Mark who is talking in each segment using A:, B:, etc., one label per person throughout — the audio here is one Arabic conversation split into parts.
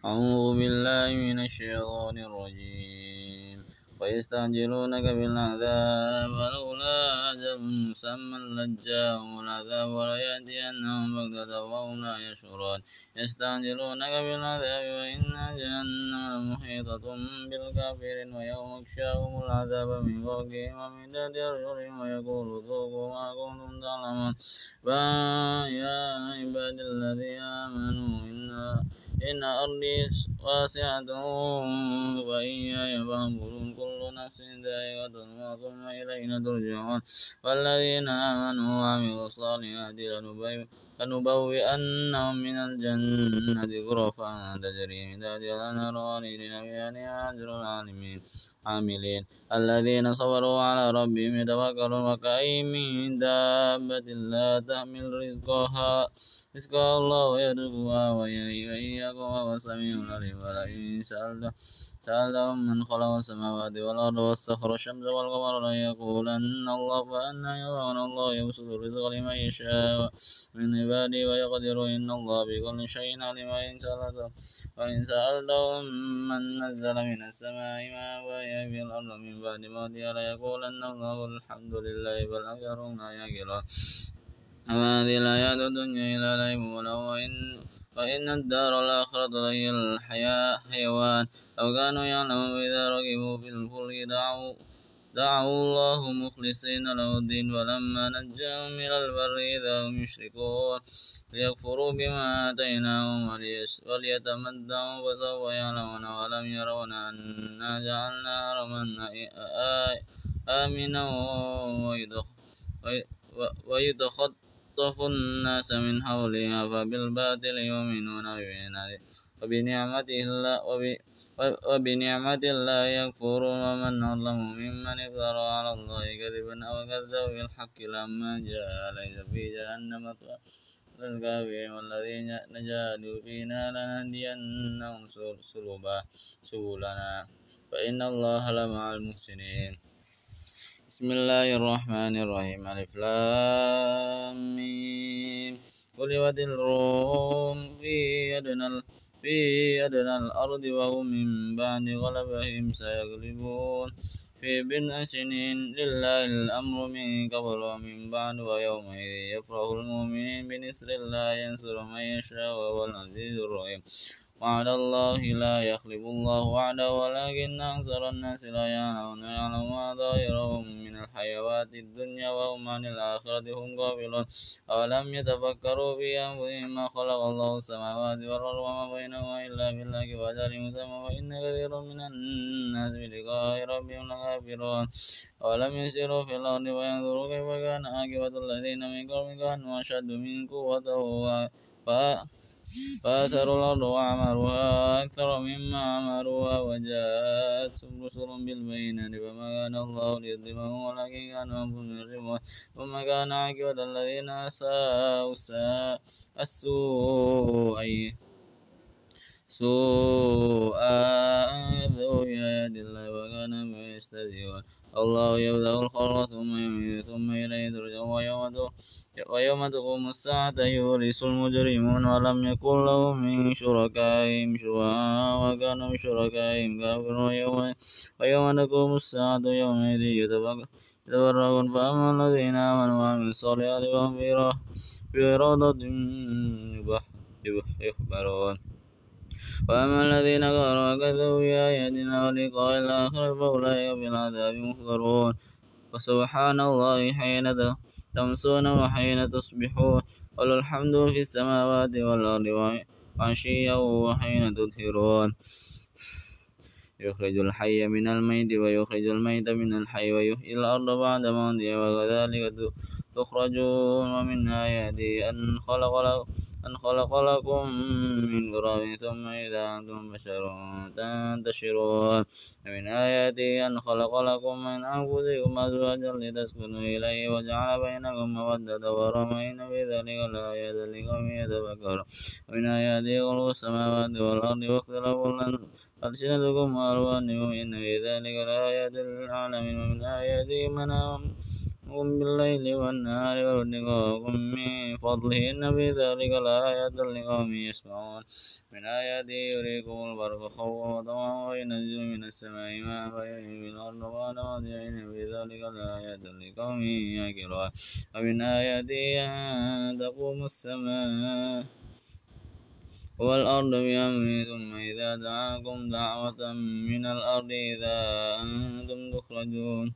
A: أعوذ بالله من الشيطان الرجيم. ويستعجلونك بالعذاب ولولا أجل مسمى لجاءهم العذاب وليأتينهم بغتة وهم لا يشعرون. يستعجلونك بالعذاب وإن جهنم لمحيطة بالكافرين ويوم يغشاهم العذاب من فوقهم ومن تحت أرجلهم ويقول ذوقوا ما كنتم تعلمون. يا عبادي الذين آمنوا إن إن أرضي واسعة وإياي فاعبدون كل نفس ذائقة الموت ثم إلينا ترجعون. والذين آمنوا وعملوا الصالحات لنبوئنهم من الجنة غرفا تجري من تحتها الأنهار خالدين فيها أجر العالمين عاملين الذين صبروا على ربهم يتوكلون وكأي من دابة لا تحمل رزقها. رزقها الله يرزقها وإياكم وهو السميع العليم ولئن سألت سألهم من خلق السماوات والأرض والسخر الشمس والقمر ليقولن الله فأنا يرون الله يبسط الرزق لمن يشاء من عباده ويقدر إن الله بكل شيء عليم وإن سألتهم وإن سألتهم من نزل من السماء ماء وهي في الأرض من بعد موتها ليقولن الله الحمد لله بل أكثرهم لا يعقلون هذه الحياة الدنيا إلا لعب ولهو وإن وإن الدار الآخرة لهي الحياة حيوان. لو كانوا يعلمون إذا ركبوا في الفلك دعوا دعوا الله مخلصين له الدين. ولما نجاهم إلى البر إذا هم يشركون ليكفروا بما آتيناهم وليتمتعوا فسوف يعلمون. ولم يرون أنا جعلنا حرما آمنا ويتخطى يخطف الناس من حولها فبالباطل يؤمنون وبنعمة الله وبنعمة الله يكفرون ومن أظلم ممن افترى على الله كذبا أو كذب بالحق لما جاء ليس في جهنم للكافرين والذين نجادوا فينا لنهدينهم سبلنا فإن الله لمع المحسنين. بسم الله الرحمن الرحيم ألف لام ميم غلبت الروم في أدنى في أدنى الأرض وهم من بعد غلبهم سيغلبون في بضع سنين لله الأمر من قبل ومن بعد ويومئذ يفرح المؤمنين بنصر الله ينصر من يشاء وهو العزيز الرحيم وعد الله لا يخلف الله وعده ولكن أكثر الناس لا يعلمون يعلمون ظاهرهم من الحيوات الدنيا وهم عن الآخرة هم غافلون. أولم يتفكروا في أنفسهم ما خلق الله السماوات والأرض وما بينهما إلا بالله وأجل مسمى وإن كثير من الناس بلقاء ربهم لكافرون. أولم يسيروا في الأرض وينظروا كيف كان عاقبة الذين من قبل كانوا أشد من قوة فأثروا الأرض وعمروها أكثر مما عمروها وجاءت رسل بالبينات فما كان الله ليظلمهم ولكن كانوا أنفسهم يظلمون. ثم كان عاقبة الذين أساءوا السوء سوء أخذوا بآيات الله وكان ما يستهزئون. الله يبدأ الخلق ثم يميت ثم إليه ترجعون. ويوم تقوم الساعة يورث المجرمون ولم يكن لهم من شركائهم شفعاء وكانوا من شركائهم كافرون. ويوم تقوم الساعة يومئذ يتفرقون. فأما الذين آمنوا وعملوا الصالحات فهم في روضة يخبرون وأما الذين كفروا وكذبوا بآياتنا ولقاء الآخرة فأولئك في العذاب محضرون وسبحان الله حين تمسون وحين تصبحون وله الحمد في السماوات والأرض وعشيا وحين تظهرون يخرج الحي من الميت ويخرج الميت من الحي ويحيي الأرض بعد موتها وكذلك تخرجون ومن آياته أن خلق لكم أن خلق لكم من تراب ثم إذا أنتم بشر تنتشرون. ومن آياته أن خلق لكم من أنفسكم أزواجا لتسكنوا إليه وجعل بينكم مودة ورحمة إن في ذلك لآيات لقوم يتفكرون. ومن آياته خلق السماوات والأرض واختلاف ألسنتكم وألوانكم إن في ذلك لآيات للعالمين. ومن آياته منام بالليل والنهار وابتغاءكم من فضله. إن في ذلك لآيات لقوم يسمعون. من آياته يريكم البرق خوفا وطمعا وينزل من السماء ماء فيحيي الأرض بعد موتها في ذلك لآيات لقوم يعقلون. ومن آياته أن تقوم السماء والأرض بأمره ثم إذا دعاكم دعوة من الأرض إذا أنتم تخرجون.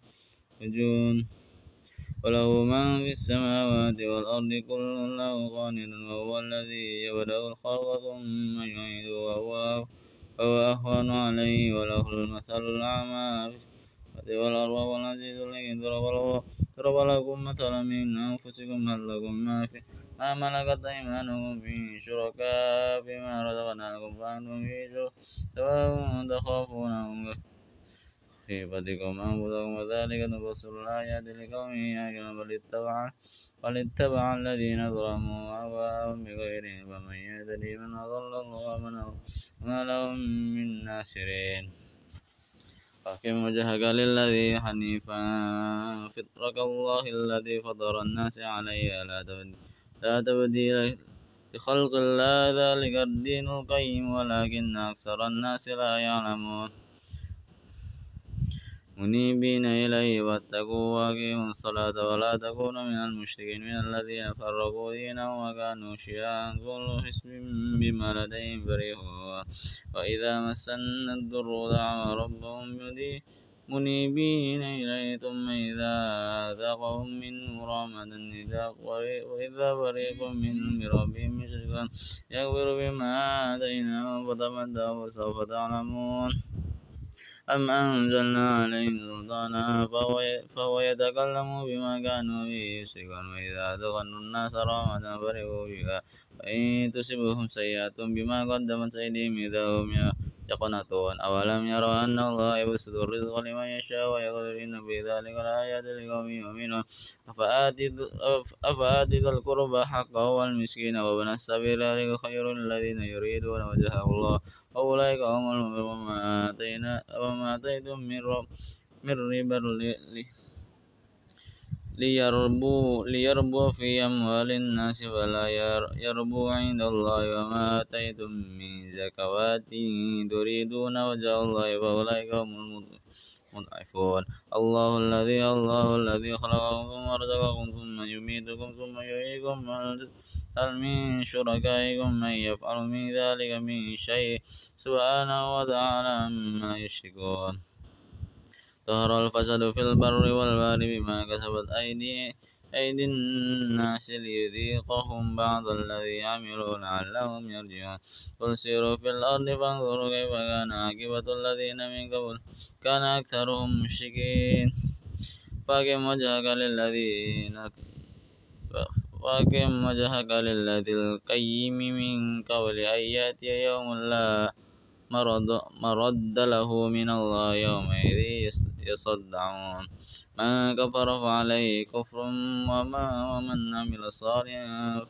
A: وله من في السماوات والأرض كل له قانت وهو الذي يبدأ الخلق ثم يعيد وهو وهو أهون عليه وله المثل الأعمى والأرض والعزيز الذي ضرب لكم مثلا من أنفسكم هل لكم ما في ما ملكت أيمانكم في شركاء فيما رزقناكم فأنتم فيه سواء تخافونهم خيفتكم أنفسكم وذلك نفصل الآيات لقوم يعقلون بل اتبع بل اتبع الذين ظلموا أهواءهم بغير علم. فمن يهتدي من أضل الله وما لهم من ناصرين. فأقم وجهك للذي حنيفا. فطرك الله الذي فطر الناس عليه. لا تبديل لا تبديل لخلق الله ذلك الدين القيم ولكن أكثر الناس لا يعلمون. منيبين إليه واتقوا وأقيموا الصلاة ولا تكونوا من المشركين من الذين فرقوا دينهم وكانوا شيعا. كل حزب بما لديهم فرحون وإذا مس الضر دعوا ربهم منيبين إليه ثم إذا أذاقهم منه رحمة وإذا فريق منهم بربهم يشركون يكفر بما آتيناهم فتمتعوا فسوف تعلمون. أم أنزلنا عليهم سلطانا فهو, يتكلم بما كانوا به يشركون. وإذا أدخلوا الناس رحمة فرحوا بها وإن تصبهم سيئة بما قدمت أيديهم إذا هم يقنطون. أولم يروا أن الله يبسط الرزق لمن يشاء ويقدر إن في ذلك لآيات لقوم يؤمنون. أفآت ذا القربى حقه والمسكين وابن السبيل ذلك خير الذين يريدون وجه الله. وأولئك هم المؤمنون وما آتيتم من رب من ربا ليربوا ليربوا في أموال الناس فلا يربوا عند الله وما آتيتم من زكوات تريدون وجه الله فأولئك هم المضعفون. الله الذي الله الذي خلقكم ثم رزقكم ثم يميتكم ثم يحييكم هل من شركائكم من يفعل من ذلك من شيء سبحانه وتعالى عما يشركون. ظهر الفساد في البر والبحر بما كسبت أيدي أيدي الناس ليذيقهم بعض الذي عملوا لعلهم يرجعون. قل سيروا في الأرض فانظروا كيف كان عاقبة الذين من قبل. كان أكثرهم مشركين. فاقم وجهك للذين فاقم وجهك للذي القيم من قبل أن يأتي يوم لا مرد, له من الله يومئذ يصدعون. من كفر فعليه كفر وما ومن عمل صالحا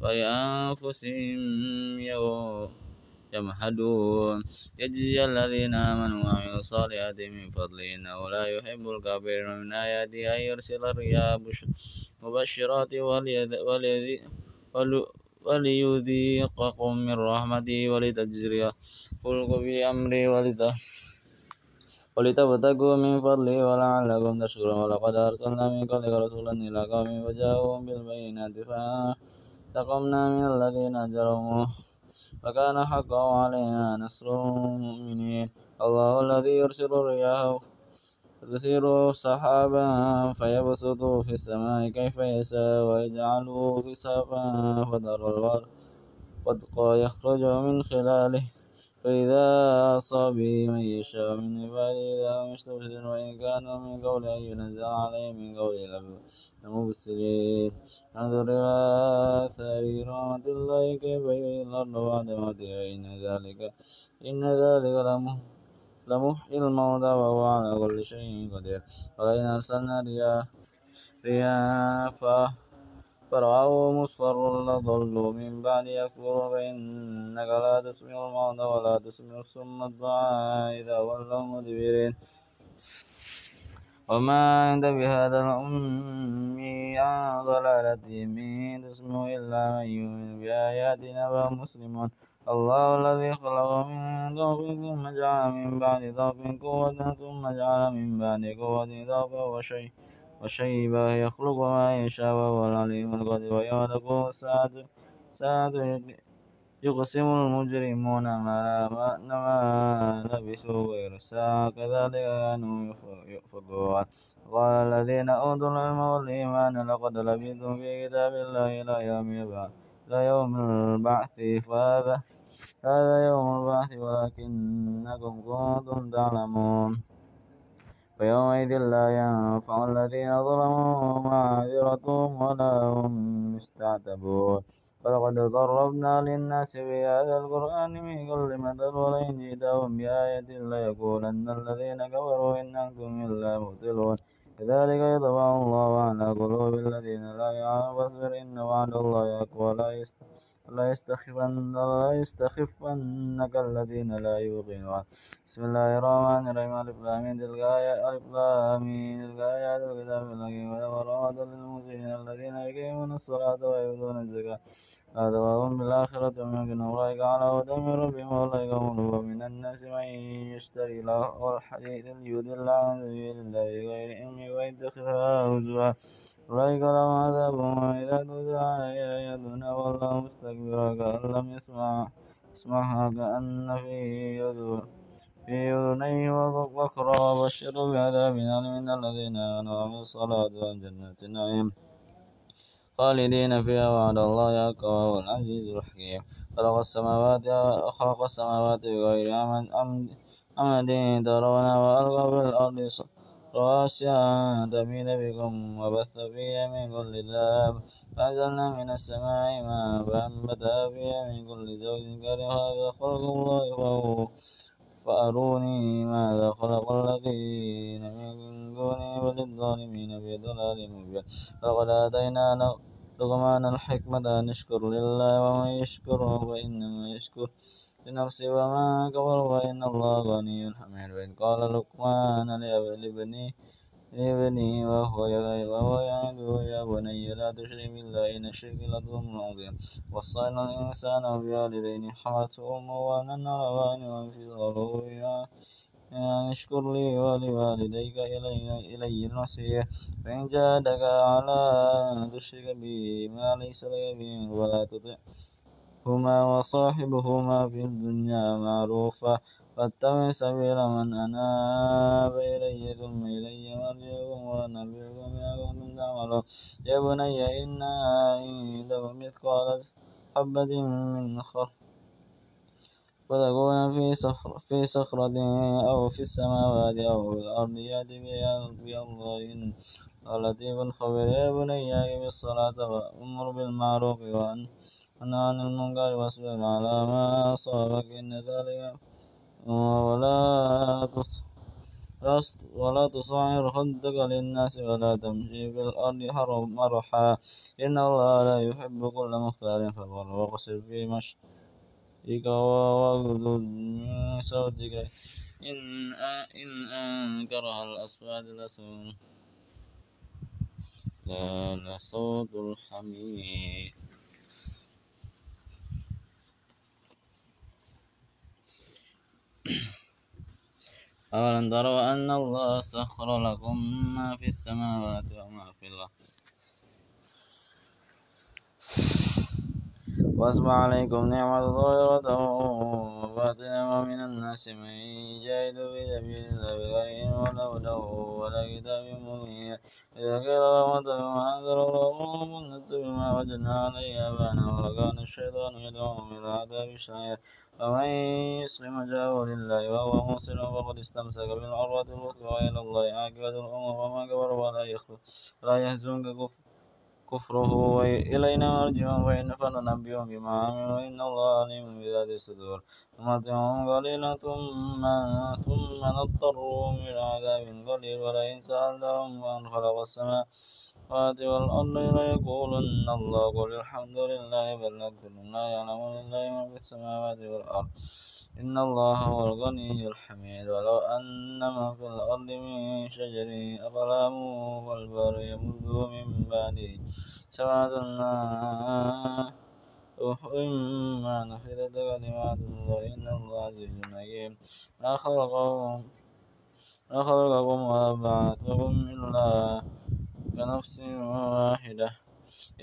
A: فلأنفسهم يمهدون. يجزي الذين آمنوا وعملوا الصالحات من فضله إنه لا يحب الكافرين. من آياته أن يرسل الرياح مبشرات وليذيقكم من رحمته ولتجري فلك بأمره ولتجري ولتبتغوا من فضله ولعلكم تشكرون. ولقد أرسلنا من قبلك رسولا إلى قوم فجاءوهم بالبينات فأنتقمنا من الذين أجرموا وكان حقا علينا نصر المؤمنين. الله الذي يرسل الرياح تثير سحابا فيبسط في السماء كيف يشاء ويجعله كسافا فترى الودق يخرج من خلاله. فإذا أصابه من يشاء من عباده إذا هم يستبشرون وإن كانوا من قول أن ينزل عليهم من قوله لمبصرين انظر إلى آثار رحمة الله كيف يحيي الأرض بعد موتها إن ذلك إن ذلك لمحيي الموتى وهو على كل شيء قدير ولئن أرسلنا رياح رياح فرعوا مصفرا لظلوا من بعد يكفروا فإنك لا تسمع الموتى ولا تسمع الصم الدعاء إذا ولوا مدبرين. وما عند بهذا الأمي عن ضلالتهم إن تسمع إلا من يؤمن بآياتنا وهم مسلمون الله الذي خلق من ضعف ثم جعل من بعد ضعف قوة ثم جعل من بعد قوة ضعفا وشيء. وشيبا يخلق ما يشاء وهو العليم القدير ويوم تقوم الساعة ساعة يقسم المجرمون ما ما لبثوا غير ساعة كذلك كانوا يؤفكون قال الذين أوتوا العلم والإيمان لقد لبثتم في كتاب الله إلى يوم البعث إلى يوم البعث. فهذا هذا يوم البعث ولكنكم كنتم تعلمون. ويومئذ لا ينفع الذين ظلموا معذرتهم ولا هم يستعتبون. ولقد ضربنا للناس في هذا القرآن من كل مثل ولئن جئتهم بآية ليقولن الذين كفروا إن أنتم إلا مبطلون. كذلك يطبع الله على قلوب الذين لا يعلمون فاصبر إن وعد الله أقوى. لا يستخفن لا يستخفنك الذين لا يوقنون. بسم الله الرحمن الرحيم. ألف لام تلك آيات ألف لام تلك آيات الكتاب الحكيم. وموعظة للمسلمين الذين يقيمون الصلاة ويؤتون الزكاة. هذا وهم بالآخرة يوقنون أولئك على هدى من ربهم وأولئك هم ومن الناس من يشتري له الحديث ليضل عن سبيل الله بغير علم ويتخذها هزوا. أولئك لهم عذاب وإذا تتلى عليه آياتنا والله مستكبرا كأن لم يسمع يسمعها كأن في يذور في أذنيه وقرا وبشر بعذاب أليم الذين آمنوا وعملوا الصلاة والجنة النعيم خالدين فيها وعد الله حقا وهو العزيز الحكيم. خلق السماوات خلق السماوات بغير أمد ترونها وألقى في الأرض أن تميد بكم وبث فيها من كل داب فأنزلنا من السماء ماء فأنبتها فيها من كل زوج كريم. هذا خلق الله فهو. فأروني ماذا خلق الذين من دونه بل الظالمين في ضلال مبين. لقد آتينا لقمان الحكمة أن لله ومن يشكر فإنما يشكر لنفسه وما كفر فإن الله غني حميد. وإذ قال لقمان لابنه لابنه وهو وهو يعده يا بني لا تشرك بالله إن الشرك لظلم عظيم وصينا الإنسان بوالديه حملته أمه وهنا على وهن وانفصاله أن اشكر لي ولوالديك إلي, إلي المصير. فإن جادك على أن تشرك بي ما ليس لك به ولا تطعهما وصاحبهما في الدنيا معروفا واتبع سبيل من أناب إلي ثم إلي مرجعكم وأنبئكم بما كنتم تعملون يا بني إنها إن تك مثقال حبة من خردل وتكون في صخرة في صخرة أو في السماوات أو في الأرض يأتي بها الله إن لطيف خبير يا بني أقم الصلاة وأمر بالمعروف وأنهى عن المنكر واصبر على ما أصابك إن ذلك ولا ولا تصعر خدك للناس ولا تمشي في الأرض مرحا. إن الله لا يحب كل مختال فخور واقصر في مشي إيك واغضض من صوتك إن إن أنكرها الأصوات لصوت لصوت الحمير أولم تروا أن الله سخر لكم ما في السماوات وما في الأرض. وأصبح عليكم نعمة ظاهرة وباطنة ومن الناس من يجاهد في سبيل الله بغير ولا هدى ولا كتاب مبين. إذا قيل لهم اتبعوا ما أنزل الله قلوبهم نتبع ما وجدنا عليه آباءنا وكان الشيطان يدعوهم إلى عذاب الشعير. ومن يسلم وجهه لله وهو مسلم فقد استمسك بالعروة الوثقى وإلى الله. عاقبة الأمور وما كفر ولا يخفى لا كفر كفره وإلينا مرجعهم فإن فننبئهم بما عملوا إن الله عليم بذات الصدور. نمتعهم قليلا ثم ثم نضطرهم إلى عذاب قليل. ولئن سألتهم من خلق السماء السماوات والأرض ليقولن الله قل الحمد لله بل أكثرهم لا يعلم لله ما في السماوات والأرض. إن الله هو الغني الحميد. ولو أن ما في الأرض من شجر أقلام والبر يمد من بعده سبعة إما نفذت كلمات الله إن الله عزيز حكيم ما خلقهم ما خلقكم ولا بعثكم إلا كنفس واحدة.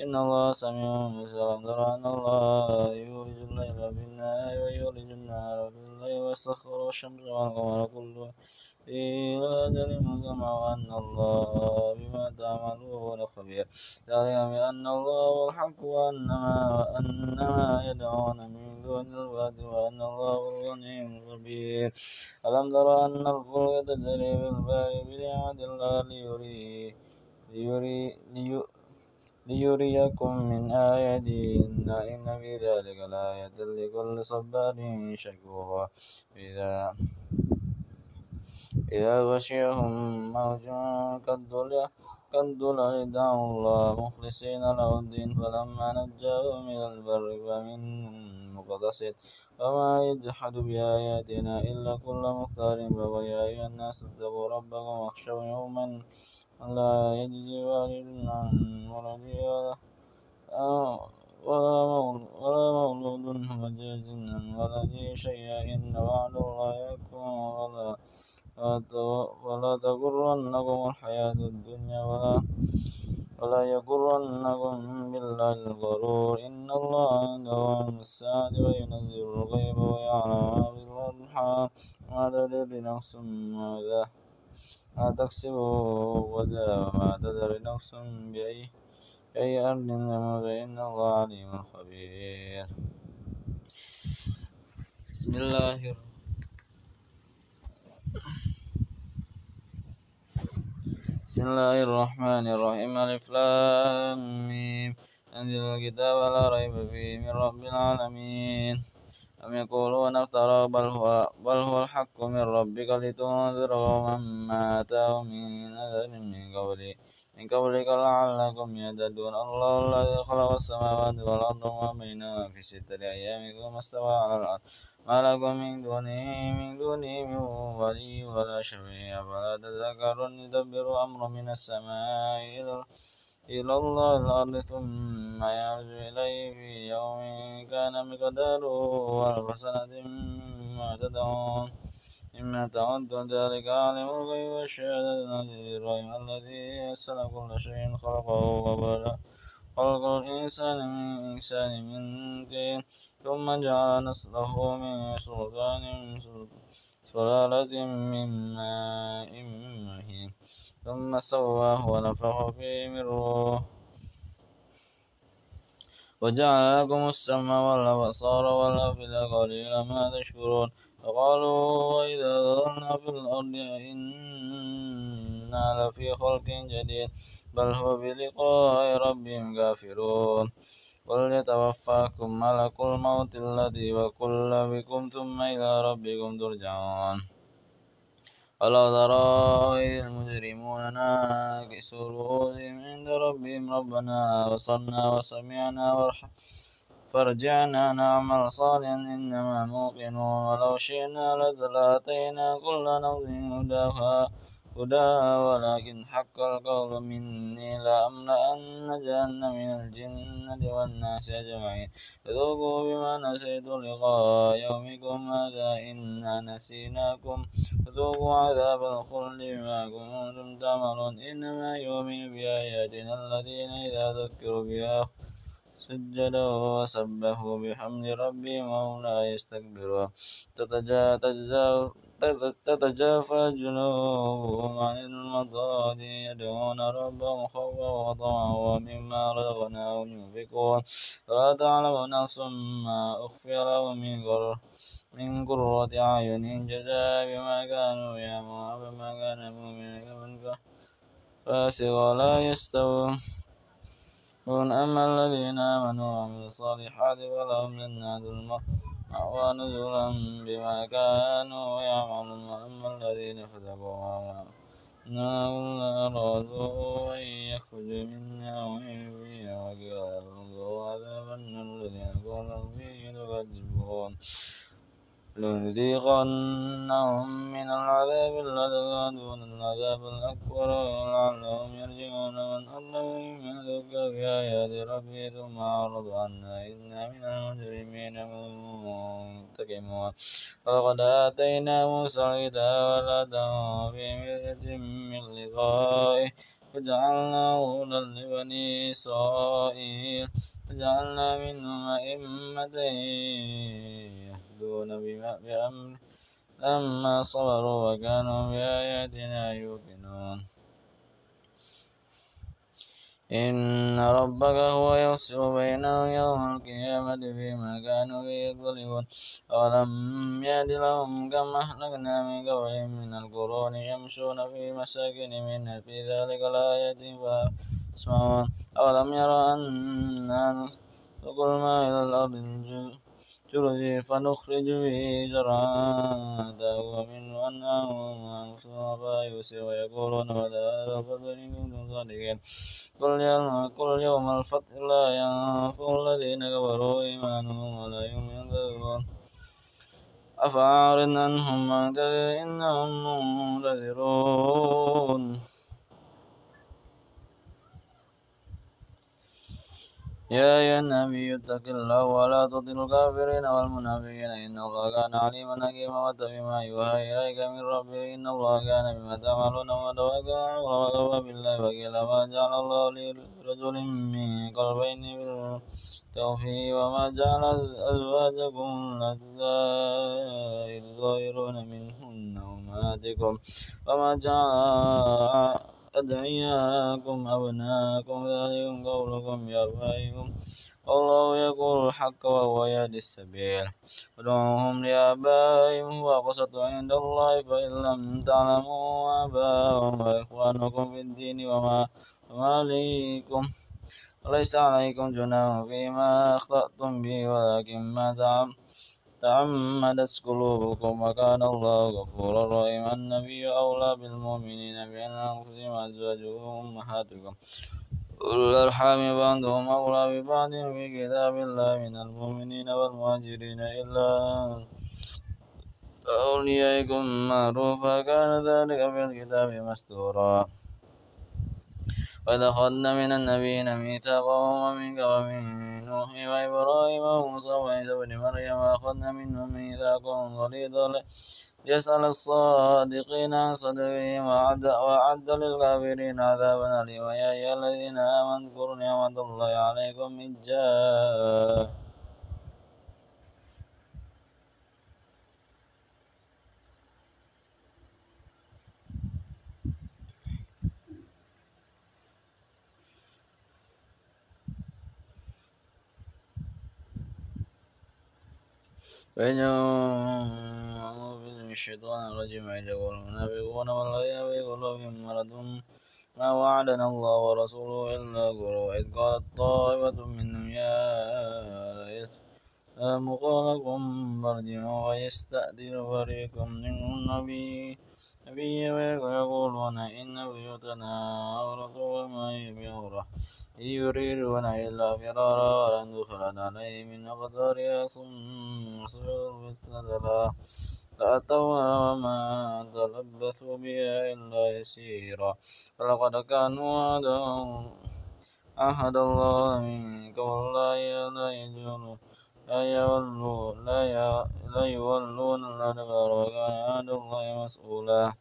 A: إن الله سميع بصير. ترى أن الله يولج الليل في النهار ويولج النهار في الليل ويسخر الشمس والقمر كل إلى أجل مسمى وأن الله بما تعملون خبير. ذلك بأن الله هو الحق وأن ما وأن ما يدعون من دون الباطل وأن الله هو الغني الكبير ألم تر أن الفلك تجري في البحر بنعمة الله ليري ليري ليري ليريكم من آياته إن في ذلك لآية لكل صبار شكور. إذا إذا غشيهم موج كالضلع دعوا الله مخلصين له الدين فلما نجاهم إلى البر فمنهم مقتصد. وما يجحد بآياتنا إلا كل مختار. يا أيها الناس اتقوا ربكم واخشوا يوما لا يجزي والد عن ولده ولا مولود هو جاز عن ولده شيئا إن وعد الله يكون ولا ولا تغرنكم الحياة الدنيا ولا ولا يغرنكم بالله الغرور. إن الله عنده علم وينزل الغيب ويعلم ما في ما تدري نفس ماذا ما تكسب وما تدري نفس بأي أي أرض تموت إن الله عليم خبير بسم الله بسم الله الرحمن الرحيم ألف لام ميم أنزل الكتاب لا ريب فيه من رب العالمين أم يقولون افترى بل هو بل هو الحق من ربك لتنذر قوما ما أتاهم من نذر من قبلي من قبلك لعلكم يهتدون. الله الذي خلق السماوات والأرض وما بينهما في ستة أيام ثم استوى على العرش ما لكم من دونه من دونه من ولي ولا شفيع. فلا تذكرون يدبر أمر من السماء إلى الله الأرض ثم يرج إليه في يوم كان مقداره ألف سنة مما تدعون. مما تعدون ذلك عالم الغيب والشهادة العزيز الرحيم الذي يسر كل شيء خلقه وبدأ خلق الإنسان من إنسان من طين. ثم جعل نسله من سلطان سلالة من ماء مهين. ثم سواه ونفخ فيه من روح وجعل لكم السمع والأبصار والأفئدة قليلا ما تشكرون. فقالوا وإذا ضللنا في الأرض إنا لفي خلق جديد بل هو بلقاء ربهم كافرون قل يتوفاكم ملك الموت الذي وكل بكم ثم إلى ربكم ترجعون. ألا ترى إذ المجرمون ناكسوا رؤوسهم عند ربهم ربنا بصرنا وسمعنا وارحم. فارجعنا نعمل صالحا إنما موقنون ولو شئنا لآتينا كل نفس هداها. هدى ولكن حق القول مني لأملأن جهنم من الجنة والناس أجمعين. فذوقوا بما نسيتم لقاء يومكم هذا إنا نسيناكم. فذوقوا عذاب الخلد بما كنتم تعملون. إنما يؤمن بآياتنا الذين إذا ذكروا بها سجدوا وسبحوا بحمد ربهم وهم لا يستكبرون. تتجافى جنوبهم عن المضاد يدعون ربهم خوفا وطمعا ومما رزقناهم ينفقون. فلا تعلم نفس ما أخفي لهم من قرة من قرة أعين. جزاء بما كانوا يعملون بما كان مؤمنا من فاسق لا يستوون. أما الذين آمنوا وعملوا الصالحات فلهم جنات المأوى نزلا بما كانوا يعملون وأما الذين فسقوا إنهم أرادوا أن يخرجوا منها فيها وقيل ذوقوا عذاب الذين كانوا فيه تكذبون لنذيقنهم من العذاب الأدنى دون العذاب الأكبر لعلهم يرجعون من أظلم ممن ذكر بآيات ربه ثم أعرض عنها إنا من المجرمين منتقمون. ولقد آتينا موسى الكتاب ولا في مرية من لقائه. وجعلناه هدى لبني إسرائيل. وجعلنا منهم أئمة يهدون بأمر لما صبروا وكانوا بآياتنا يوقنون. إن ربك هو يفصل بينهم يوم القيامة فيما كانوا فيه يختلفون أولم يهد لهم كم أهلكنا من قبلهم من القرون يمشون في مساكنهم إن في ذلك لآيات فاسمعون. أولم يروا أنا نسوق الماء إلى الأرض ترجي فنخرج به زرعا تهوى منه أنعام وأنفسهم فيوسر ويقولون متى هذا الفضل إن كنتم صادقين. قل يوم الفتح لا ينفع الذين كفروا إيمانهم ولا ينذرون أفأعرض عنهم واعتذر إنهم منذرون يا أيها النبي اتق الله ولا تطع الكافرين والمنافقين إن الله كان عليما حكيما واتبع ما يوحى إليك من ربك إن الله كان بما تعملون وتوكل وكفى بالله وكيلا ما جعل الله لرجل من قلبين بالتوفيق وما جعل أزواجكم اللاتي تظاهرون منهن أمهاتكم وما جعل أدعياكم أبناءكم ذلكم قولكم بأفواهكم والله يقول الحق وهو يهدي السبيل. ادعوهم لآبائهم هو أقسط عند الله فإن لم تعلموا آباءهم فإخوانكم في الدين وما عليكم. وليس عليكم جناح فيما أخطأتم به ولكن ما تعلم تعمدت قلوبكم وكان الله غفورا رحيما. النبي أولى بالمؤمنين بأن أنفسهم أزواجهم أمهاتكم أولو الأرحام بعضهم أولى ببعض في كتاب الله من المؤمنين والمهاجرين إلا أوليائكم معروفا. كان ذلك في الكتاب مستورا. ولقد من النبيين ميثاقهم ومنك ومن نوح وإبراهيم وموسى وعيسى بن مريم وأخذنا منهم ميثاقهم غليظا يسأل الصادقين عن صدقهم وعد للكافرين عذابا أليما. يا أيها الذين آمنوا اذكروا نعمة الله عليكم إذ جاء فإنهم من الشيطان الرجيم إذ يقول المنافقون والذين في قلوبهم مرض ما وعدنا الله ورسوله إلا غرورا إذ قالت طائفة منهم يا إسلام قالكم فارجعوا ويستأذن فريق منهم النبي. نبي ويقولون إن بيوتنا عورة وما بعورة إن يريدون إلا فرارا ولن دخلت عليهم من أقدارها ثم صبروا فتنة فأتوها وما تلبثوا بها إلا يسيرا. فلقد كانوا عهد الله من قبل لا يجون لا يولون لا يولون الأدبار وكان عهد الله مسؤولا.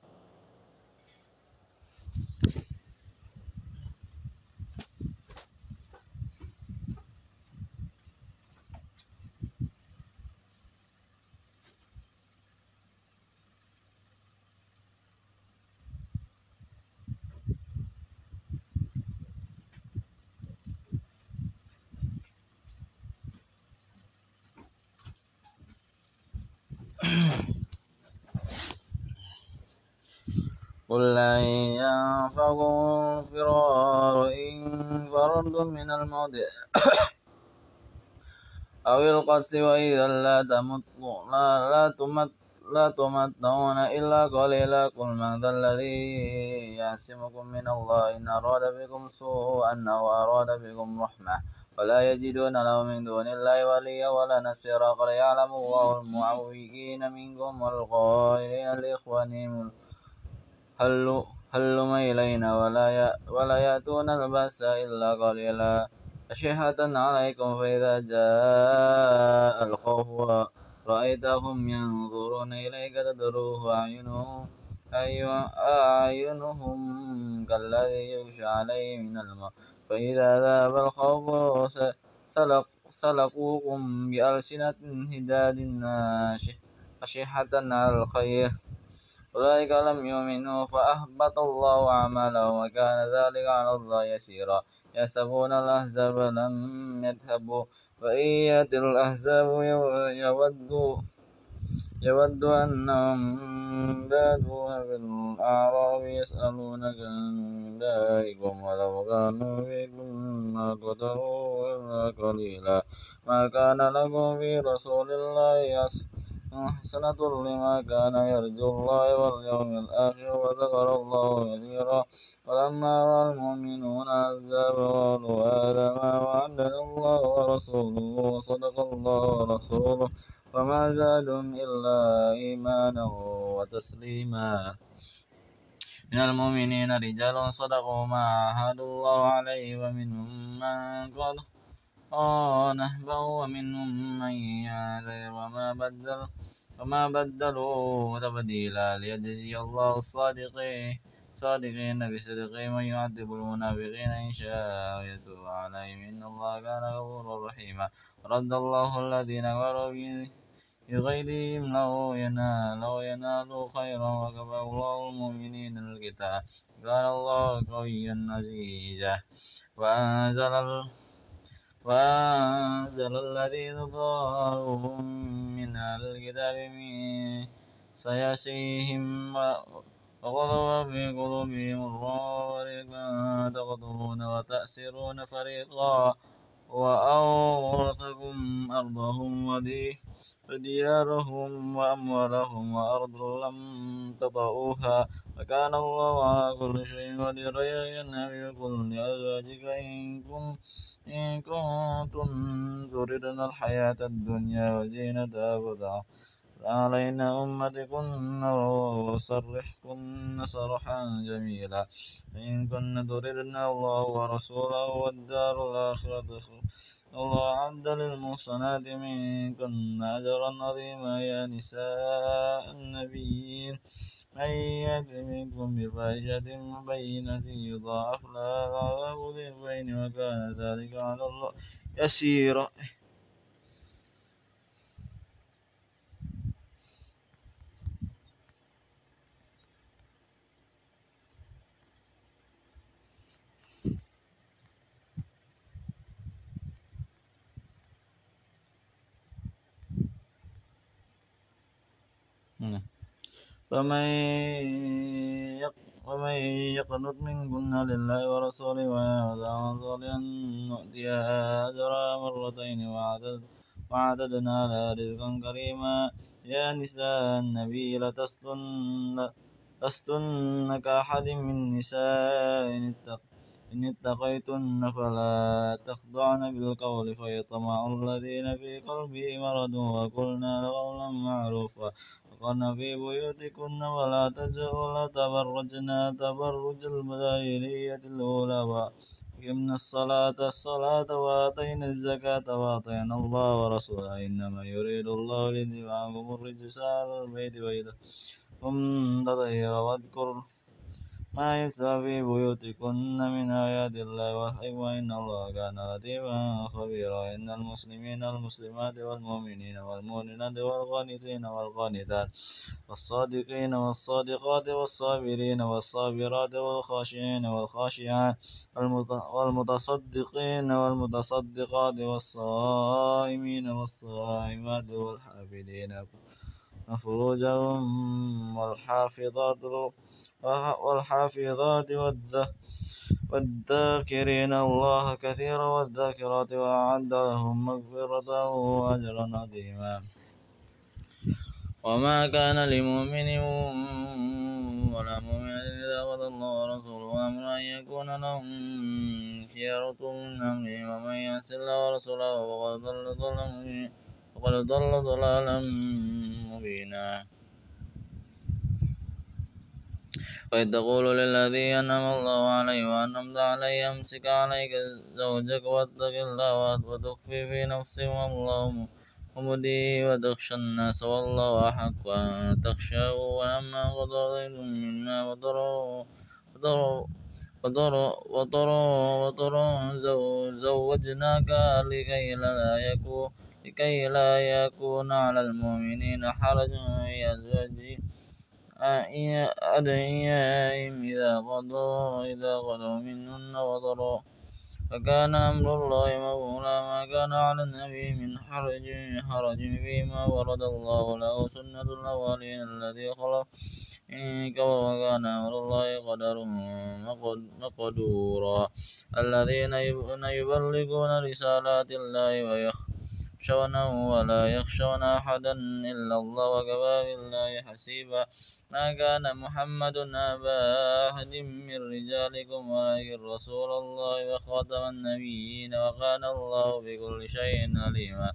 A: قل لن ينفعكم الفرار إن فررتم من الموت أو القتل وإذا لا تمت لا, لا تمت لا تمتعون إلا قليلا. قل من ذا الذي يعصمكم من الله إن أراد بكم سوءا أو أراد بكم رحمة ولا يجدون له من دون الله وليا ولا نصيرا. قد يعلم الله المعوقين منكم والقائلين لإخوانهم. هل هلم إلينا ولا ولا يأتون البأس إلا قليلا. أشحة عليكم فإذا جاء الخوف رأيتهم ينظرون إليك تدروه أعينهم أعينهم كالذي يغشى عليه من الماء. فإذا ذهب الخوف سلق سلقوكم بألسنة هداد أشحة على الخير. أولئك لم يؤمنوا فأحبط الله أعمالهم وكان ذلك على الله يسيرا. يحسبون الأحزاب لم يذهبوا وإن يأتي الأحزاب يودوا يود أنهم بادوا في الأعراب يسألونك عن دائكم ولو كانوا فيكم ما قتلوا إلا قليلا. ما كان لكم في رسول الله حسنة لما كان يرجو الله واليوم الآخر وذكر الله كثيرا. ولما رأى المؤمنون العذاب قالوا هذا ما وعدنا الله ورسوله وصدق الله ورسوله. وما زادهم إلا إيمانا وتسليما. من المؤمنين رجال صدقوا ما عاهدوا الله عليه ومنهم من قد نهبه ومنهم من يعذر. وما بدل وما بدلوا تبديلا ليجزي الله الصادقين. صادقين بصدقهم ويعذب المنافقين إن شاء ويتوب عليهم. إن الله كان غفورا رحيما. رد الله الذين كفروا بغيظهم لو ينال لو ينالوا خيرا وكفى الله المؤمنين القتال. كان الله قويا عزيزا. وأنزل وأنزل الذين ظاهرهم من الكتاب من سياسيهم وغضب في قلوبهم فريقا تقتلون وتأسرون فريقا وأورثكم أرضهم وديارهم وأموالهم وأرض لم تطئوها وكان الله على كل شيء قدير. النبي قل لأزواجك إن كنتم إن كنتم تردن الحياة الدنيا وزينتها فتعالينا علينا أمتكن وسرحكن سرحا جميلا. إن كن تردن الله ورسوله والدار الآخرة الله أعد للمحصنات منكن أجرا عظيما. يا نساء النبيين من يأت منكم بفاحشة مبينة يضاعف لها العذاب ضعفين وكان ذلك على الله يسيرا. فمن ومن يقنط منكن لله ورسوله ويعمل صالحا نؤتيها أجرها مرتين وعددنا لها رزقا كريما يا نساء النبي لستن كأحد من نساء إن اتقيتن فلا تخضعن بالقول فيطمع الذين في قلبه مرض وقلنا قولا معروفا وقرن في بيوتكن ولا ولا تبرجنا تبرج الجاهلية الأولى وأقمنا الصلاة الصلاة وآتينا الزكاة وأطعنا الله ورسوله إنما يريد الله ليذهب عنكم الرجس على البيت هم تطهر واذكر ما يتلى في بيوتكن من آيات الله والحكمة إن الله كان لطيفا خبيرا. إن المسلمين والمسلمات والمؤمنين والمؤمنات والقانتين والقانتات والصادقين والصادقات والصابرين والصابرات والخاشعين والخاشعات والمتصدقين والمتصدقات والصائمين والصائمات والحافظين فروجهم والحافظات والحافظات والذاكرين. الله كثيرا والذاكرات وأعد لهم مغفرة وأجرا عظيما. وما كان لمؤمن ولا مؤمن إذا قضى الله ورسوله أمرا أن يكون لهم خيرة من أمرهم ومن يعص الله ورسوله فقد ضل ضلالا مبينا. وإذ تقول للذي أنعم الله عليه وأنعمت عليه أمسك عليك زوجك واتق الله وتخفي في نفسك والله مبديه وتخشى الناس والله أحق أن تخشاه ولما قضى زيد منا وطره وطره زوجناك لكي لا يكون لكي لا يكون على المؤمنين حرج أزواج أدعيائهم إذا قضوا إذا قضوا منهن وطرا فكان أمر الله مفعولا ما كان على النبي من حرج حرج فيما ورد الله له سنة الأولين الذي خلق. إنك وكان أمر الله قدر مقدورا. الذين يبلغون رسالات الله ويخشونه ولا يخشون أحدا إلا الله وكفى بالله حسيبا. ما كان محمد أبا أحد من رجالكم ولكن رسول الله وخاتم النبيين وكان الله بكل شيء عليما.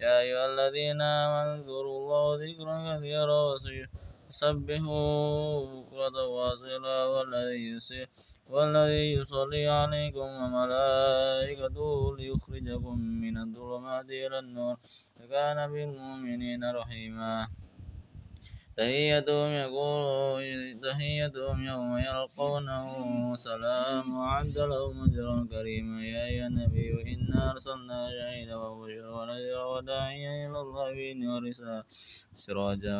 A: يا أيها الذين آمنوا اذكروا الله ذكرا كثيرا وسبحوا بكرة وأصيلا والذي والذي يصلي عليكم وملائكته ليخرجكم من الظلمات إلى النور. وكان بالمؤمنين رحيما. تحيتهم يقول تحيتهم يوم يلقونه سلام وعد لهم أجرا كريما يا أيها النبي إنا أرسلنا شهيدا وبشرا ونذيرا وداعيا إلى الله بإذنه ورسالة سراجا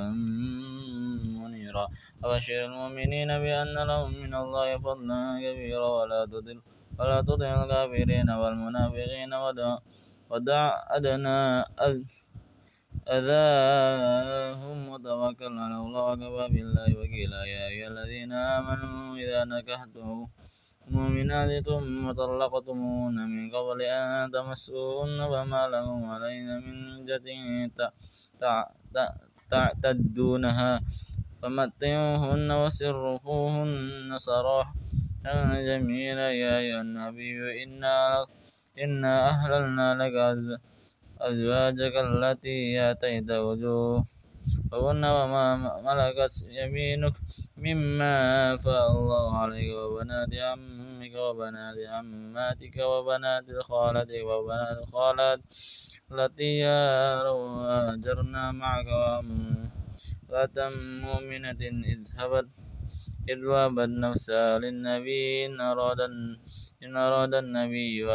A: منيرا وبشر المؤمنين بأن لهم من الله فضلا كبيرا ولا تضل ولا تطع الكافرين والمنافقين ودع ودع أدنى أذاهم وتوكل على الله وكفى بالله وكيلا. يا أيها الذين آمنوا إذا نكحتم المؤمنات ثم طلقتموهن من قبل أن تمسوهن فما لهم علينا من عدة تعتدونها. فمتعوهن وسرحوهن سراحا جميلا. يا أيها النبي إنا إنا أهللنا لك أزواجك التي آتيت وجوههن وما ملكت يمينك مما أفاء الله عليك وبنات عمك وبنات عماتك وبنات خالتك وبنات خالات التي هاجرنا معك. وامرأة مؤمنة إذ هبت إذ وهبت نفسها للنبي إن أراد إن أراد النبي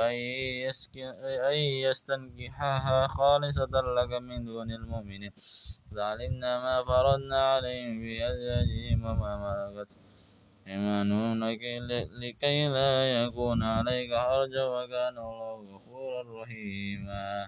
A: أن يستنكحها خالصة لك من دون المؤمنين فعلمنا ما فرضنا عليهم في أزواجهم وما ملكت إيمانهم لكي لا يكون عليك حرج وكان الله غفورا رحيما.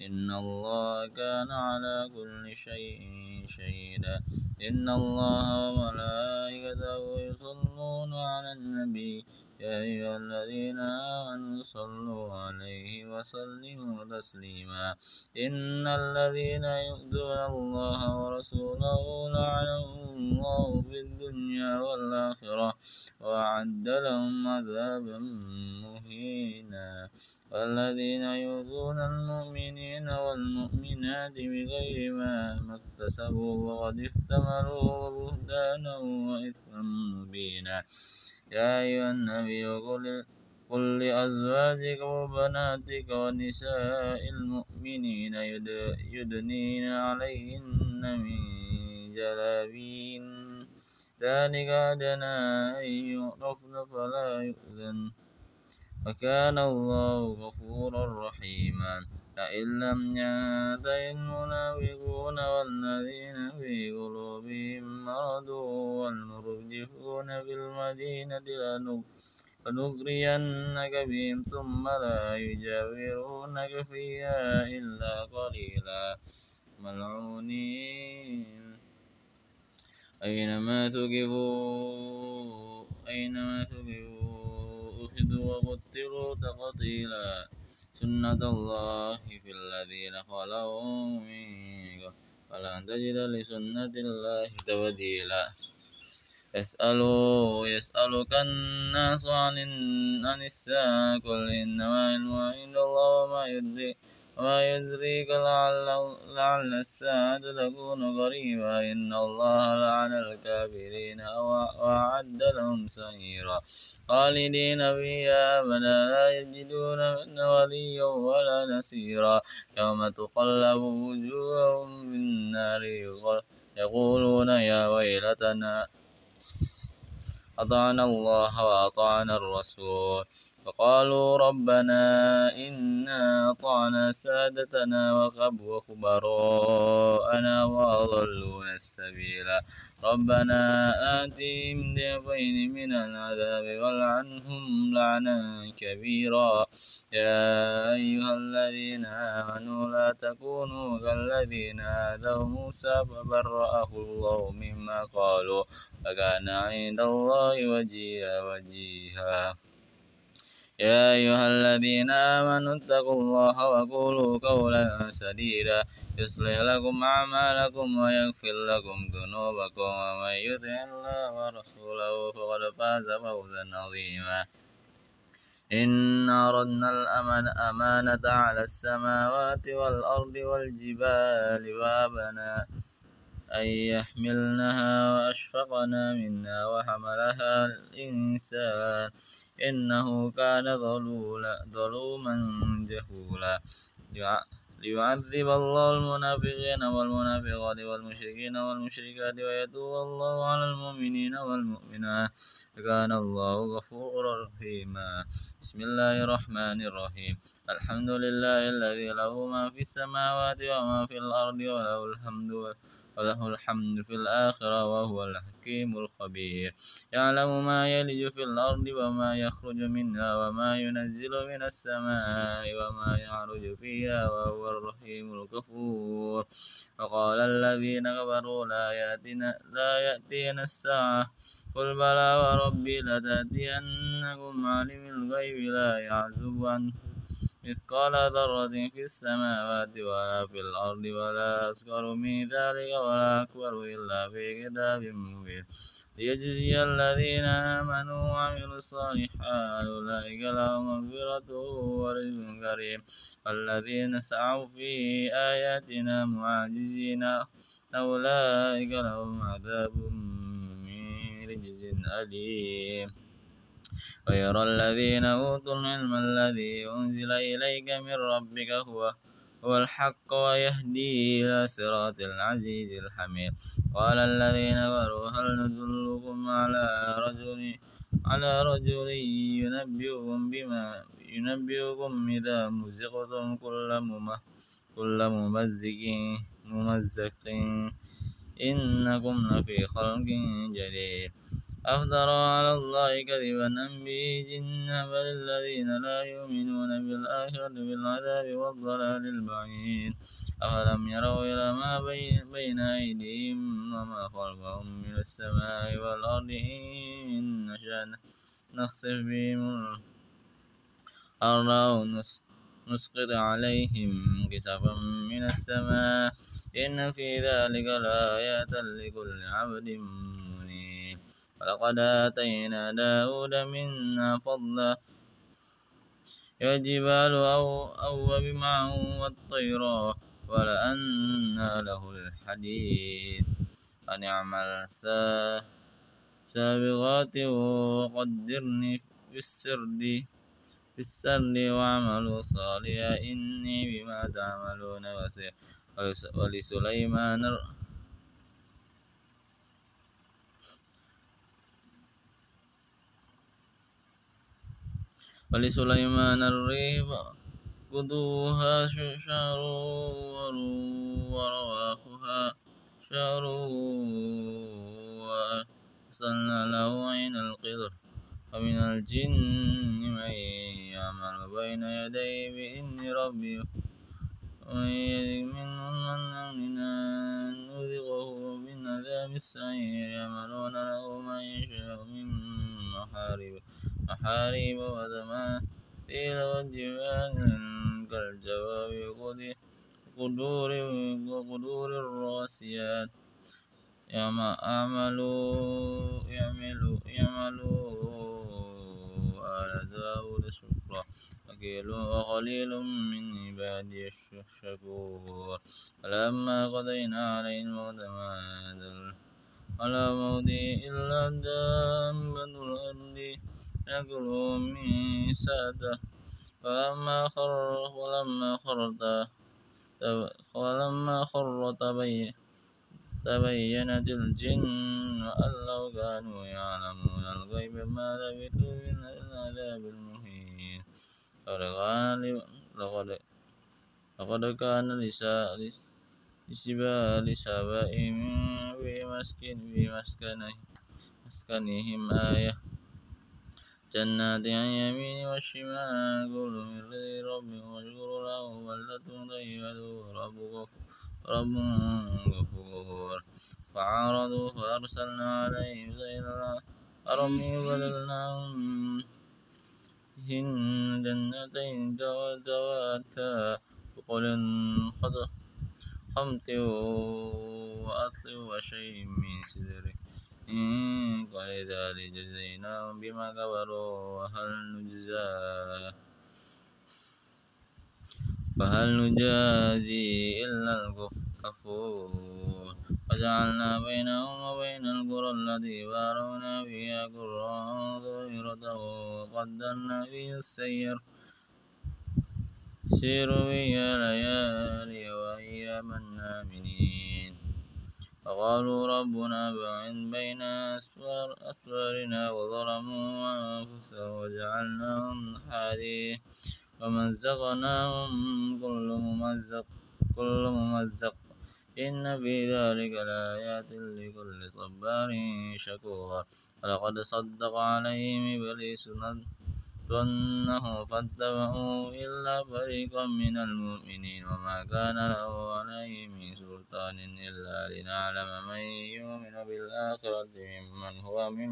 A: إن الله كان على كل شيء شهيدا. إن الله وملائكته يصلون على النبي. يا أيها الذين آمنوا صلوا عليه وسلموا تسليما. إن الذين يؤذون الله ورسوله لعنهم الله في الدنيا والآخرة وأعد لهم عذابا مهينا. والذين يؤذون المؤمنين والمؤمنات بغير ما اكتسبوا وقد احتملوا بهتانا وإثما مبينا. يا أيها النبي قل قل لأزواجك وبناتك ونساء المؤمنين يدنين عليهن من جلابين. ذلك أدنى أن يعرفن فلا يؤذن. وكان الله غفورا رحيما. فإن لم ينتهي المنافقون والذين في قلوبهم مرض والمرجفون في المدينة لنغرينك بهم ثم لا يجاورونك فيها إلا قليلا. ملعونين. أينما ثقفوا أينما ثقفوا أخذوا وقتلوا تقتيلا سنة الله في الذين خلوا من فلن تجد لسنة الله تبديلا. يسألوا يسألك الناس عن عن الساعة قل إنما علمها عند الله وما يدري. وما يدريك لعل لعل الساعة تكون قريبا إن الله لعن الكافرين وأعد لهم سعيرا خالدين فيها أبدا لا يجدون وليا ولا نصيرا يوم تقلب وجوههم في النار يقولون يا ويلتنا أطعنا الله وأطعنا الرسول فقالوا ربنا إنا أطعنا سادتنا وكبراءنا وأضلونا السبيل ربنا آتهم ضعفين من العذاب والعنهم لعنا كبيرا. يا أيها الذين آمنوا لا تكونوا كالذين آذوا موسى فبرأه الله مما قالوا. وكان عند الله وجيها وجيها. يا أيها الذين آمنوا اتقوا الله وقولوا قولا سديدا. يصلح لكم أعمالكم ويغفر لكم ذنوبكم ومن يطع الله ورسوله فقد فاز فوزا عظيما. إنا أردنا الأمانة على السماوات والأرض والجبال وأبنا أن يحملنها وأشفقنا منها وحملها الإنسان. إنه كان ظلوما جهولا. ليعذب الله المنافقين والمنافقات والمشركين والمشركات ويتوب الله على المؤمنين والمؤمنات. وكان الله غفورا رحيما. بسم الله الرحمن الرحيم. الحمد لله الذي له ما في السماوات وما في الأرض وله الحمد وله الحمد في الآخرة وهو الحكيم الخبير. يعلم ما يلج في الأرض وما يخرج منها وما ينزل من السماء وما يعرج فيها وهو الرحيم الغفور وقال الذين كفروا لا يأتينا, لا يأتينا الساعة. قل بلى وربي لتأتينكم عالم الغيب لا يعزب عنه. مثقال ذرة في السماوات ولا في الأرض ولا أصغر من ذلك ولا أكبر إلا في كتاب مبين. ليجزي الذين آمنوا وعملوا الصالحات أولئك لهم مغفرة ورزق كريم. والذين سعوا في آياتنا معاجزين أولئك لهم عذاب من رجز أليم. ويرى الذين أوتوا العلم الذي أنزل إليك من ربك هو هو الحق ويهدي إلى صراط العزيز الحميد. قال الذين كفروا هل ندلكم على رجل على رجل ينبئكم بما ينبئكم إذا مزقتم كل كل ممزق ممزق. إنكم لفي خلق جديد. أفترى على الله كذبا أم به جنة بل الذين لا يؤمنون بالآخرة بالعذاب والضلال البعيد. أفلم يروا إلى ما بين أيديهم وما خلفهم من السماء والأرض إن نشأ نخسف بهم الأرض أو نسقط عليهم كسفا من السماء. إن في ذلك لآيات لكل عبد ولقد آتينا داود منا فضلا. يا جبال أو أوب معه والطير ولأنا له الحديد. أن اعمل سابغات وقدرني في السرد. في السرد واعملوا صالحا. إني بما تعملون بصير. ولسليمان ولسليمان الريح غدوها شهر ورواحها شهر وأرسلنا له عين القدر. ومن الجن من يعمل بين يديه بإذن ربي ومن يزغ منهم عن أمرنا نذقه من عذاب السعير. يعملون له ما يشاء من محارب. محاريب وتماثيل وجبال كالجواب وقدور وقدور الراسيات. يعملوا يعملوا يعملوا آل داود شكرا وقليل من عبادي الشكور. فلما قضينا عليه الموت ما على موته إلا دابة الأرض يأكل ميساته فلما خر ولما خرت ولما خر تبين تبينت الجن أن لو كانوا يعلمون الغيب ما لبثوا من العذاب المهين. لقد لقد كان لسبال سبأ في مسكن في مسكنهم آية جنات عن يمين والشمال كل من رزق ربهم واشكروا له بلدة طيبة ورب رب غفور. فعارضوا فأرسلنا عليهم سيل الأرم وبدلناهم هن جنتين ذواتا بقول خمط وأطل وشيء من سدر ولذلك جزيناهم بما كفروا وهل نجزى فهل نجازي إلا الكفور؟ وجعلنا بينهم وبين القرى التي باركنا فيها قرى ظاهرة وقدرنا فيها السير. سيروا فيها ليالي وأياما آمنين فقالوا ربنا باعد بين أسفار أسفارنا وظلموا أنفسهم وجعلناهم حديد ومزقناهم كل ممزق كل ممزق. إن في ذلك لآيات لكل صبار شكور. ولقد صدق عليهم إبليس ظنه فاتبعوا إلا فريقا من المؤمنين وما كان له عليه من سلطان إلا لنعلم من يؤمن بالآخرة ممن هو من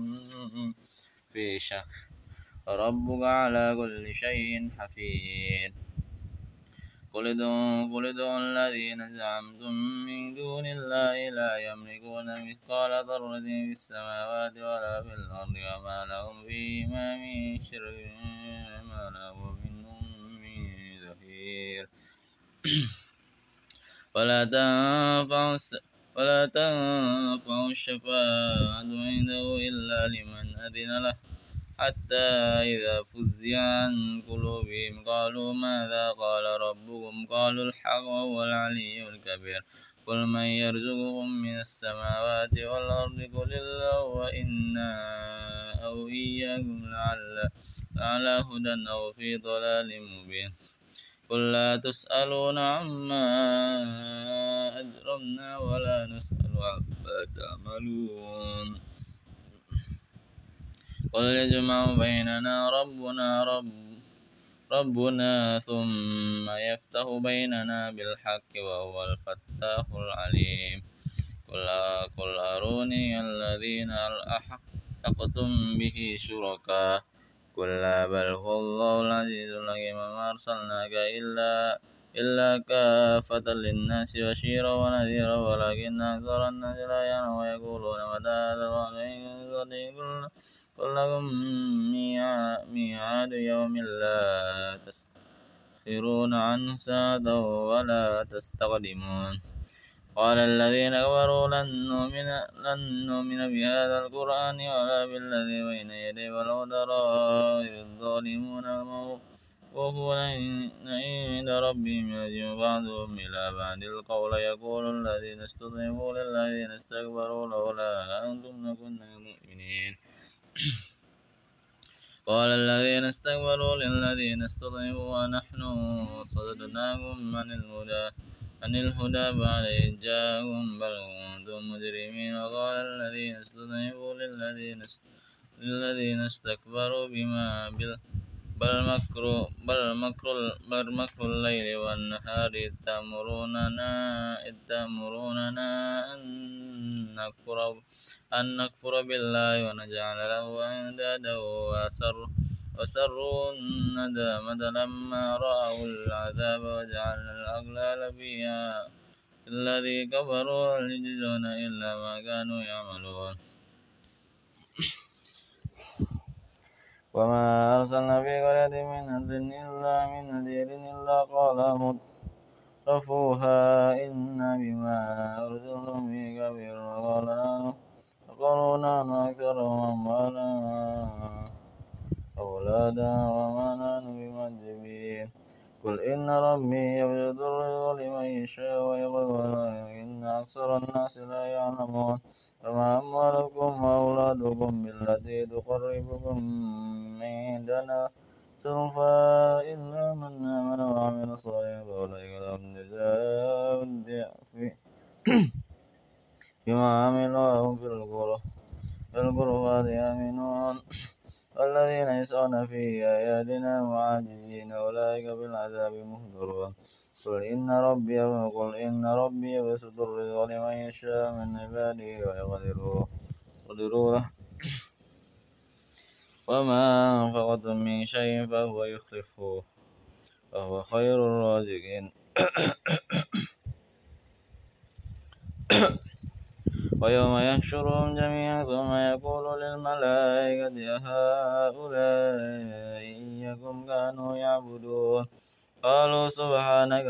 A: في شك ربك على كل شيء حفيظ قل ادعوا الذين زعمتم من دون الله لا يملكون مثقال ذرة في السماوات ولا في الأرض وما لهم فيهما من شرك وما له منهم من ظهير ولا تنفع ولا تنفع الشفاعة عنده إلا لمن أذن له. حتى إذا فزع عن قلوبهم قالوا ماذا قال ربكم؟ قالوا الحق وهو العلي الكبير. قل من يرزقكم من السماوات والأرض؟ قل الله وإنا أو إياكم لعل على هدى أو في ضلال مبين. قل لا تسألون عما أجرمنا ولا نسأل عما تعملون. قل يجمع بيننا ربنا رب ربنا ثم يفتح بيننا بالحق وهو الفتاح العليم. قل قل أروني الذين ألحقتم به شركاء. قل بل هو الله العزيز الحكيم. ما أرسلناك إلا إلا كافة للناس بشيرا ونذيرا ولكن أكثر الناس لا يعلمون ويقولون متى هذا الوعد إن لكم ميعاد يوم لا تستخرون عنه ساعة ولا تستقدمون. قال الذين كفروا لن نؤمن, لن نؤمن بهذا القرآن ولا بالذي بين يديه ولو ترى الظالمون وهو عند ربهم يرجع بعضهم إلى بعد القول يقول الذين استضعفوا للذين استكبروا لولا أنتم لكنا مؤمنين. قال الذين استكبروا للذين استضعفوا ونحن صددناكم عن الهدى عن الهدى بعد إذ جاءكم بل كنتم مجرمين. وقال الذين استضعفوا للذين للذين استكبروا بما بل بل مكر بل مكر بل مكر الليل والنهار إذ تأمروننا إذ تأمروننا أن نكفر أن نكفر بالله ونجعل له أندادا وأسر وسروا الندامة لما رأوا العذاب وجعلنا الأغلال فيها. الذي كفروا هل يجزون إلا ما كانوا يعملون. وما أرسلنا في قرية من نذير إلا من نذير إلا قال مترفوها إنا بما أرسلتم به كبير وقال وقالوا نحن أكثر أموالا أولادا وما نحن بمعذبين قل إن ربي يبسط الرزق لمن يشاء ويقدر ولكن أكثر الناس لا يعلمون وما أموالكم وأولادكم بالتي تقربكم عندنا سوفا إلا من آمن وعمل صالحا فأولئك لهم جزاء الضعف بما عملوا وهم في الغرفات آمنون والذين يسعون في آياتنا معاجزين أولئك بالعذاب مهدرون قل إن ربي قل إن ربي يبسط الرزق لمن يشاء من عباده ويقدر له وما أنفقتم من شيء فهو يخلفه. وهو خير الرازقين. ويوم يحشرهم جميعا ثم يقول للملائكة أهؤلاء إياكم كانوا يعبدون. قالوا سبحانك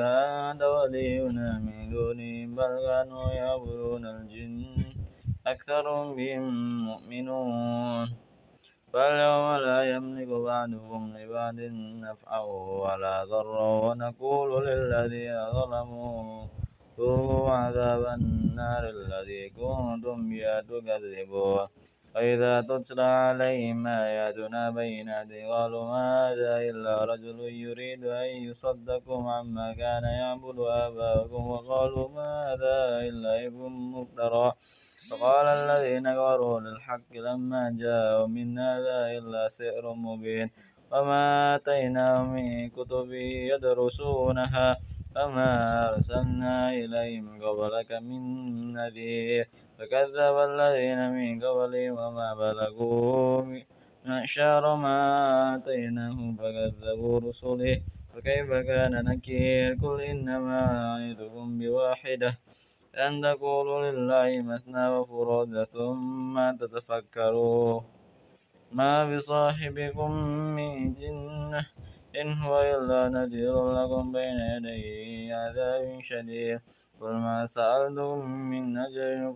A: أنت ولينا من دونهم بل كانوا يعبدون الجن أكثرهم بهم مؤمنون. فاليوم لا يملك بعدهم لبعد نفعا ولا ضرا ونقول للذين ظلموا ذوقوا عذاب النار الذي كنتم بها تكذبون. وإذا تتلى عليهم آياتنا بينات قالوا ما هذا إلا رجل يريد أن يصدكم عما كان يعبد آباؤكم وقالوا ما هذا إلا إفك مفترى. فقال الذين كفروا للحق لما جاءوا من هذا إلا سحر مبين. وما آتيناهم من كتب يدرسونها. فما أرسلنا إليهم قبلك من نذير فكذب الذين من قبلهم وما بلغوا معشار ما آتيناهم فكذبوا رسله فكيف كان نكير قل إنما أعيدكم بواحدة أن تقولوا لله مثنى وفراد ثم تتفكروا ما بصاحبكم من جنة إن هو إلا نذير لكم بين يدي عذاب شديد. قل ما سألتم من أجر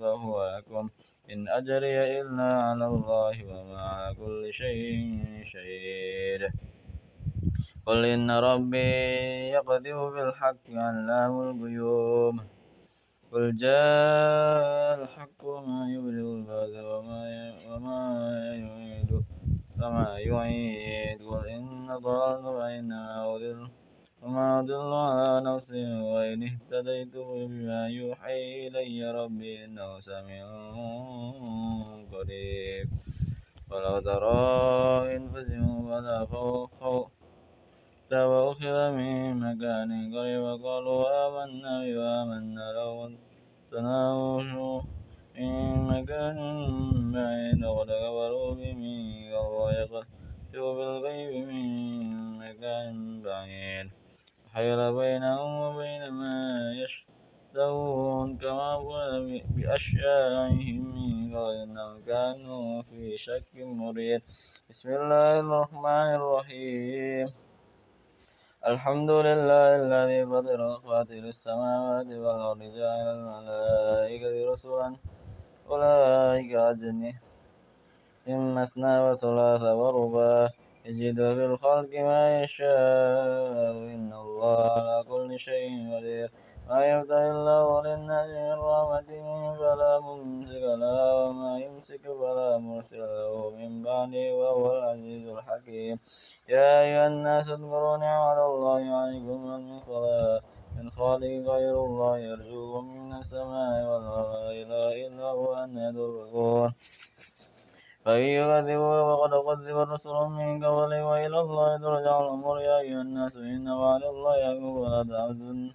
A: فهو, لكم إن أجري إلا على الله وما على كل شيء شهيد. قل إن ربي يقذف بالحق علام الغيوب. قل جاء الحق وما يبدئ البعث وما وما يعيد وما يعيد. قل إن ضللت فإنما أضل وما أضل على نفسي وإن اهتديت بما يوحي إلي ربي إنه سميع قريب. ولو ترى إن فزعوا فلا خوف وأخذ من مكان قريب وقالوا آمنا وآمنا لو تناوشوا من مكان بعيد وتكبروا بمن الله يقذف بالغيب من مكان بعيد. وحيل بينهم وبين ما يشتهون كما فعل بأشيائهم من قبل إنهم كانوا في شك مريد. بسم الله الرحمن الرحيم. الحمد لله الذي فطر فاطر السماوات والأرض جعل الملائكة رسلا. أولئك أجنه إن مثنى وثلاث ورباع يجد في الخلق ما يشاء. إن الله على كل شيء قدير. ما يفتح الله للناس من رحمة فلا ممسك لها وما يمسك فلا مرسل له من بعده وهو العزيز الحكيم. يا أيها الناس اذكروا نعمة الله عليكم من خلق من خالق غير الله يرجوكم من السماء والأرض. لا إله إلا هو أن تؤفكون فإن يكذبوا فقد كذب رسل من قبل وإلى الله ترجع الأمور يا أيها الناس إن وعد الله يحكم ولا تعبدون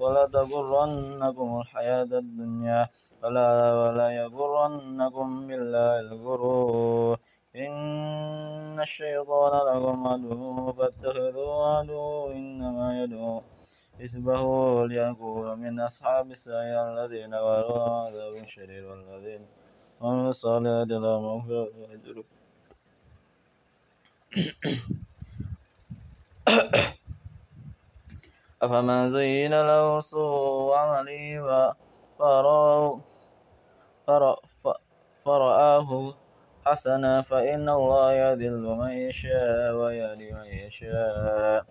A: ولا تغرنكم الحياة الدنيا ولا ولا يغرنكم بالله الغرور إن الشيطان لكم عدو فاتخذوه عدو إنما يدعو حزبه ليكون من أصحاب السعير الذين ولوا عذاب شديد والذين هم الصالحات لهم مغفرة وأجر أفمن زين له سوء عمله فرآه حسنا فإن الله يذل من يشاء ويهدي من يشاء.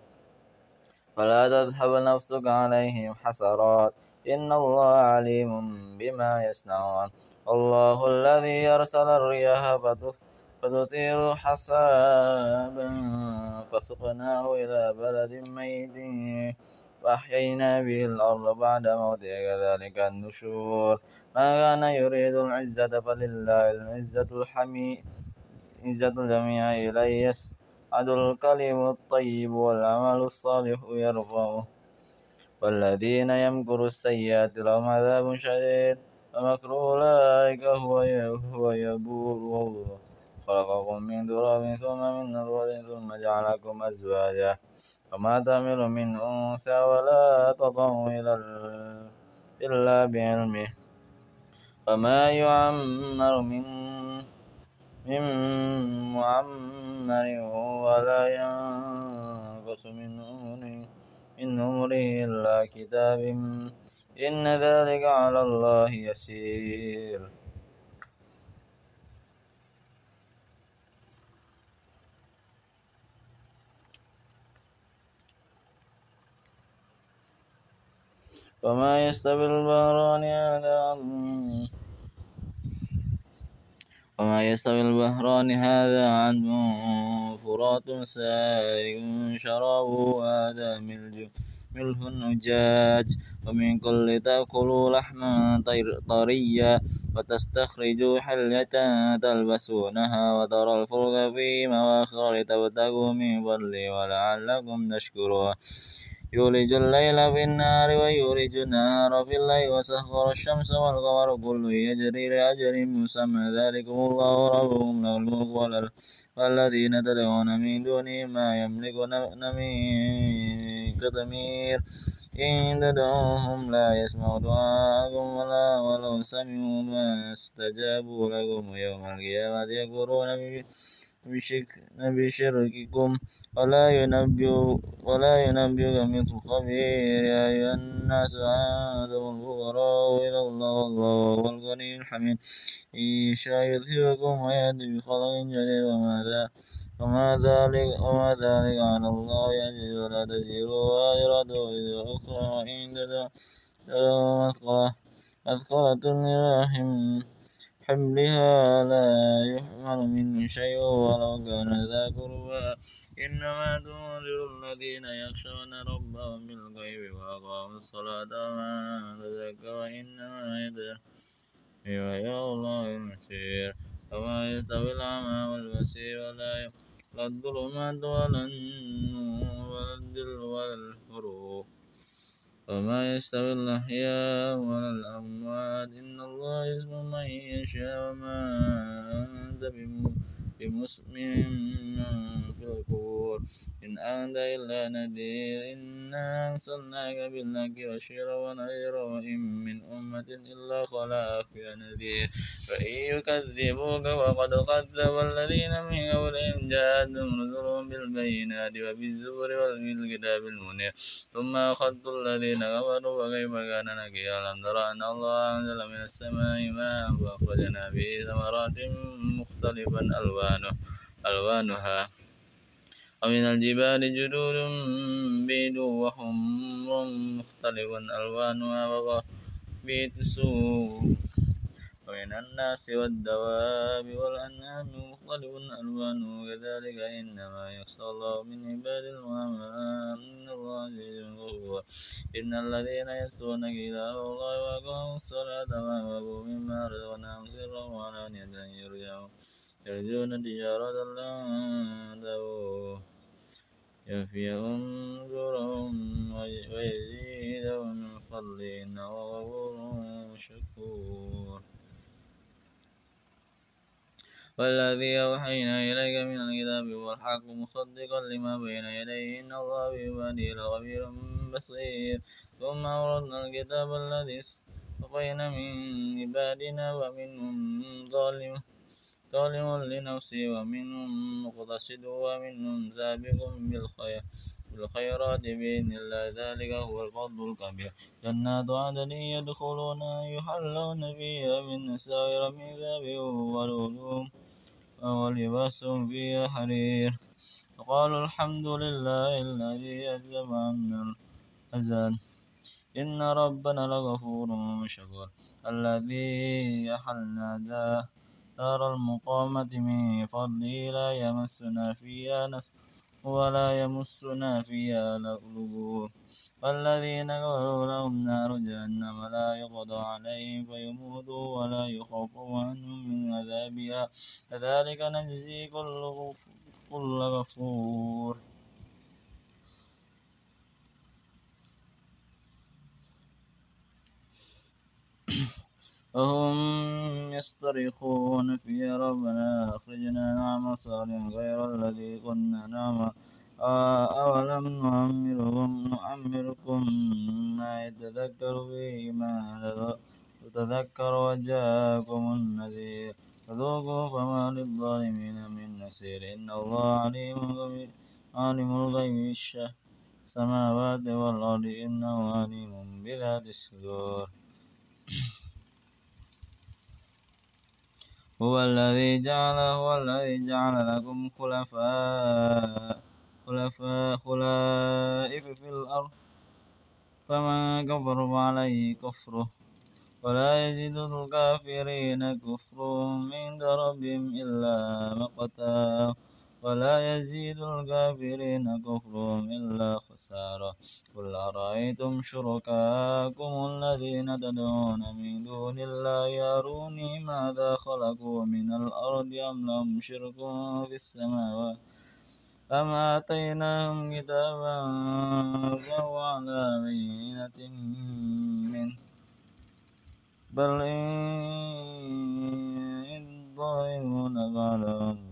A: فلا تذهب نفسك عليهم حسرات. إن الله عليم بما يصنعون الله الذي يرسل الرياح فتثير حسابا فسقناه إلى بلد ميت وأحيينا به الأرض بعد موتها كذلك النشور ما كان يريد العزة فلله العزة الحمي عزة الجميع إليه يسعد الكلم الطيب والعمل الصالح يرفعه والذين يمكروا السيئات لهم عذاب شديد ومكر أولئك هو هو يبور خلقكم من تراب ثم من نطفة ثم جعلكم أزواجا وما تعمل من أنثى ولا تضع إلا بعلمه وما يعمر من من معمر ولا ينقص من عمره من عمره إلا كتاب. إن ذلك على الله يسير. وما يستوي البحران هذا وما يستوي البحران هذا عذب فرات سائغ شرابه وهذا ملج ملح أجاج ومن كل تأكلوا لحما طريا وتستخرجوا حلية تلبسونها. وترى الفلك في مواخر لتبتغوا من فضله ولعلكم تشكرون. يولج الليل في النهار ويولج النهار في الليل وسخر الشمس والقمر كل يجري لأجل مسمى. ذلكم الله ربكم له الملك والذين تدعون من دونه ما يملك نمير قطمير إن تدعوهم لا يسمعوا دعاءكم ولا ولو سمعوا ما استجابوا لكم يوم القيامة يكفرون بشرككم ولا ينبئ ولا ينبئك مثل خبير. يا أيها الناس أنتم الفقراء إلى الله والله هو الغني الحميد. إن يشاء يذهبكم ويأتي بخلق جديد. وما وما ذلك وما ذلك على الله يجد. ولا تزير وازرة وزر أخرى وإن تدعوا مثقلة مثقلة لرحم. حملها لا يحمل منه شيء ولو كان ذا قربى. إنما تنذر الذين يخشون ربهم بالغيب وأقاموا الصلاة وما تذكر إنما إلى الله المسير وما يستوي الأعمى والبصير ولا لا الظلمات ولا النور ولا الدل ولا الفروق وما يستوي الأحياء ولا الأموات إن الله يسمع من يشاء وما أنت بمسمع من في القبور إن أنت إلا نذير إنا أرسلناك بالحق بشيرا ونذيرا وإن من أمة إلا خلا فيها نذير. فإن يكذبوك فقد كذب الذين من قبلهم. جاءتهم رسلهم بالبينات وبالزبر وبالكتاب المنير. ثم أخذت الذين كفروا فكيف كان نكير ألم تر أن الله أنزل من السماء ماء فأخرجنا به ثمرات مختلفا ألوانه ألوانها. ومن الجبال جدود بيض وحمر مختلف ألوانها. وغبيت سوء ومن الناس والدواب والأنعام مختلف ألوانه كذلك إنما يخشى الله من عباد العلماء إن الله عزيز غفور إن الذين يتلون كتاب الله وأقاموا الصلاة وأنفقوا مما رزقناهم سرا وعلانية يرجعون يرجون تجارة لن تبور. يوفيهم أجورهم ويزيدهم من فضله إنه غفور شكور. والذي أوحينا إليك من الكتاب هو الحق مصدقا لما بين يديه. إن الله بعباده لخبير بصير. ثم أورثنا الكتاب الذي اصطفينا من عبادنا ومنهم ظالم ظالم لنفسه ومنهم مقتصد ومنهم سابق بالخير بالخيرات بإذن الله. ذلك هو الفضل الكبير. جنات عدن يدخلون يحلون فيها من سائر من ذهب ولؤلؤ ولباسهم فيها حرير. وقالوا الحمد لله الذي أذهب عنا الحزن إن ربنا لغفور شكور. الذي أحلنا دار المقامة من فضله لا يمسنا فيها نصب ولا يمسنا فيها لغوب والذين كفروا لهم نار جهنم لا يقضى عليهم فيموتوا ولا يخاف عنهم من عذابها. كذلك نجزي كل غفور. وهم يصطرخون في ربنا أخرجنا نعمل صالحا غير الذي كنا نعمل. أولم نعمركم نعمركم ما يتذكر فيه ما تذكر وجاءكم النذير فذوقوا فما للظالمين من نصير إن الله عليم عالم الغيب السماوات والأرض إنه عليم بذات الصدور. هو الذي جعل هو الذي جعل لكم خلفاء خلفاء خلائف في الأرض فمن كفر فعليه كفره. ولا يزيد الكافرين كفرهم عند ربهم إلا مقتا. ولا يزيد الكافرين كفرهم إلا خسارة. قل أرأيتم شركاءكم الذين تدعون من دون الله أروني ماذا خلقوا من الأرض أم لهم شرك في السماوات؟ أم آتيناهم كتابا فهو على بينة منه بل إن الظالمون بعد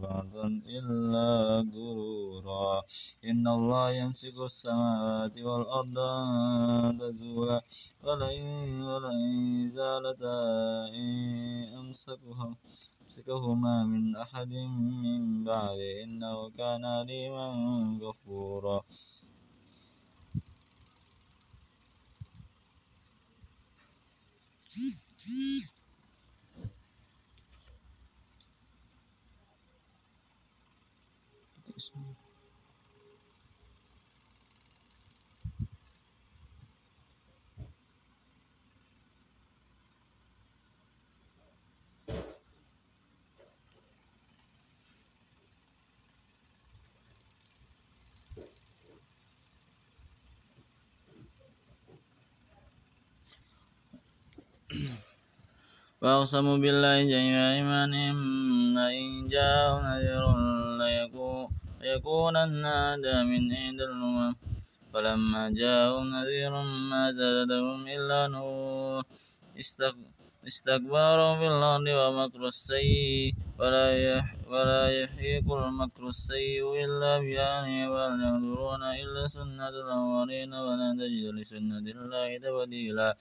A: بعضا إلا غرورا. إن الله يمسك السماوات والأرض تزولا ولئن ولئن زالتا إن أمسكها يمسكهما من أحد من بعد. إنه كان عليما غفورا. وأقسموا بالله جميع أيمانهم لئن جاءهم نذير ليكونن أهدى من إحدى الأمم. فلما جاءهم نذير ما زادهم إلا نور. استكبروا في الأرض ومكر السيء ولا ولا يحيق المكر السيء إلا بأهله وهل ينظرون إلا سنة الأولين ولا تجد لسنة الله تبديلا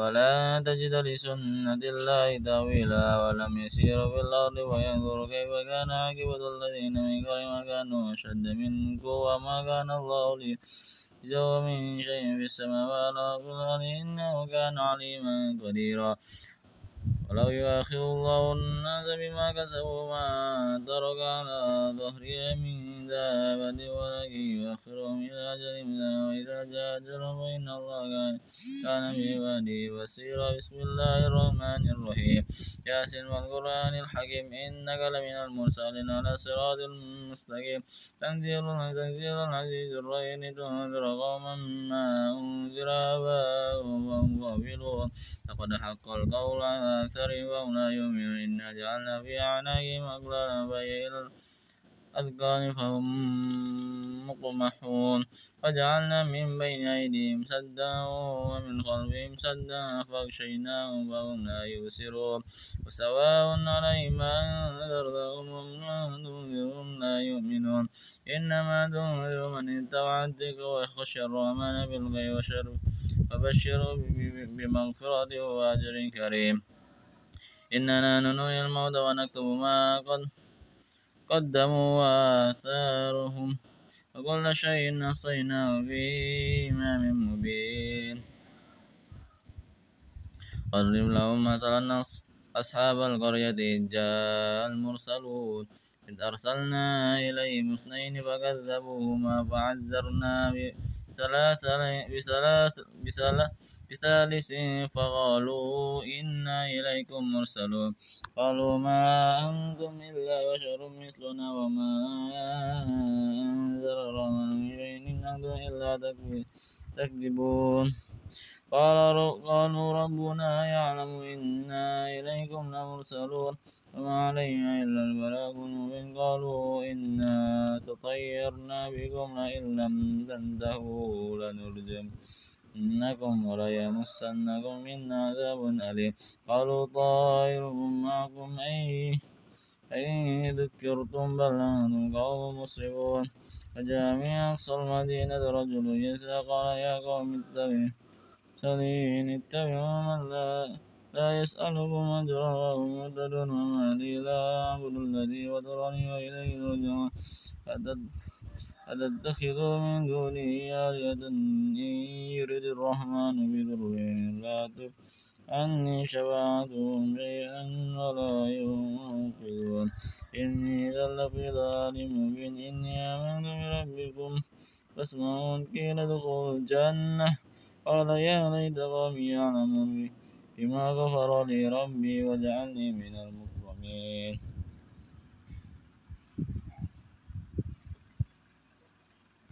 A: ولا تجد لسنة الله تأويلا ولم يسيروا في الأرض وينظروا كيف كان عاقبة الذين من قبل كانوا أشد منكم وما كان الله ليجزوا من شيء في السماوات والأرض إنه كان عليما قديرا. ولو يؤاخذ الله الناس بما كسبوا ما ترك على ظهرها من دابة ولكن يؤخرهم إلى أجل مسمى وإذا جاء أجلهم فإن الله كان بعباده بصيرا. بسم الله الرحمن الرحيم. ياسين والقرآن الحكيم. إنك لمن المرسلين على صراط مستقيم تنزيل تنزيل العزيز الرحيم. تنذر قوما ما أنذر آباؤهم وهم غافلون لقد حق القول على أكثرهم وهم لا يؤمنون إنا جعلنا في أعناقهم أغلالا فهي إلى الأذقان فهم مقمحون. وجعلنا من بين أيديهم سدا ومن خلفهم سدا فأغشيناهم فهم لا يبصرون. وسواء عليهم أنذرتهم أم تنذرهم لا يؤمنون. إنما تنذر من اتبع الذكر وخشي الرحمن بالغيب وشر فبشروا بمغفرة وأجر كريم. إننا ننوي الموت ونكتب ما قد قدموا وآثارهم. وكل شيء أحصيناه في إمام مبين. واضرب لهم مثلا أصحاب القرية إذ جاء المرسلون. إذ أرسلنا إليهم اثنين فكذبوهما فعزرنا بثلاث بثلاث بثلاث بثالث فقالوا إنا إليكم مرسلون. قالوا ما أنتم إلا بشر مثلنا وما أنزل الرحمن من شيء أنتم إلا تكذبون. قالوا ربنا يعلم إنا إليكم لمرسلون. وما علينا إلا البلاغ المبين. قالوا إنا تطيرنا بكم لئن لم تنتهوا لنرجم. إنكم وليمسنكم منا عذاب أليم. قالوا طائركم معكم أي أي ذكرتم؟ بل أنتم قوم مسرفون فجاء من أقصى المدينة رجل يسعى قال يا قوم اتبعوا سلين اتبعوا من لا لا يسألكم أجرا وهم مهتدون وما لي لا أعبد الذي فطرني وإليه ترجعون. أتتخذوا من دونه آلهة إن يرد الرحمن بضر لا تغن عني شفاعتهم شيئا ولا ينقذون. إني إذا لفي ضلال مبين. إني آمنت بربكم. فاسمعون قيل ادخلوا الجنة. قال يا ليت قومي يعلمون بما غفر لي ربي وجعلني من المكرمين.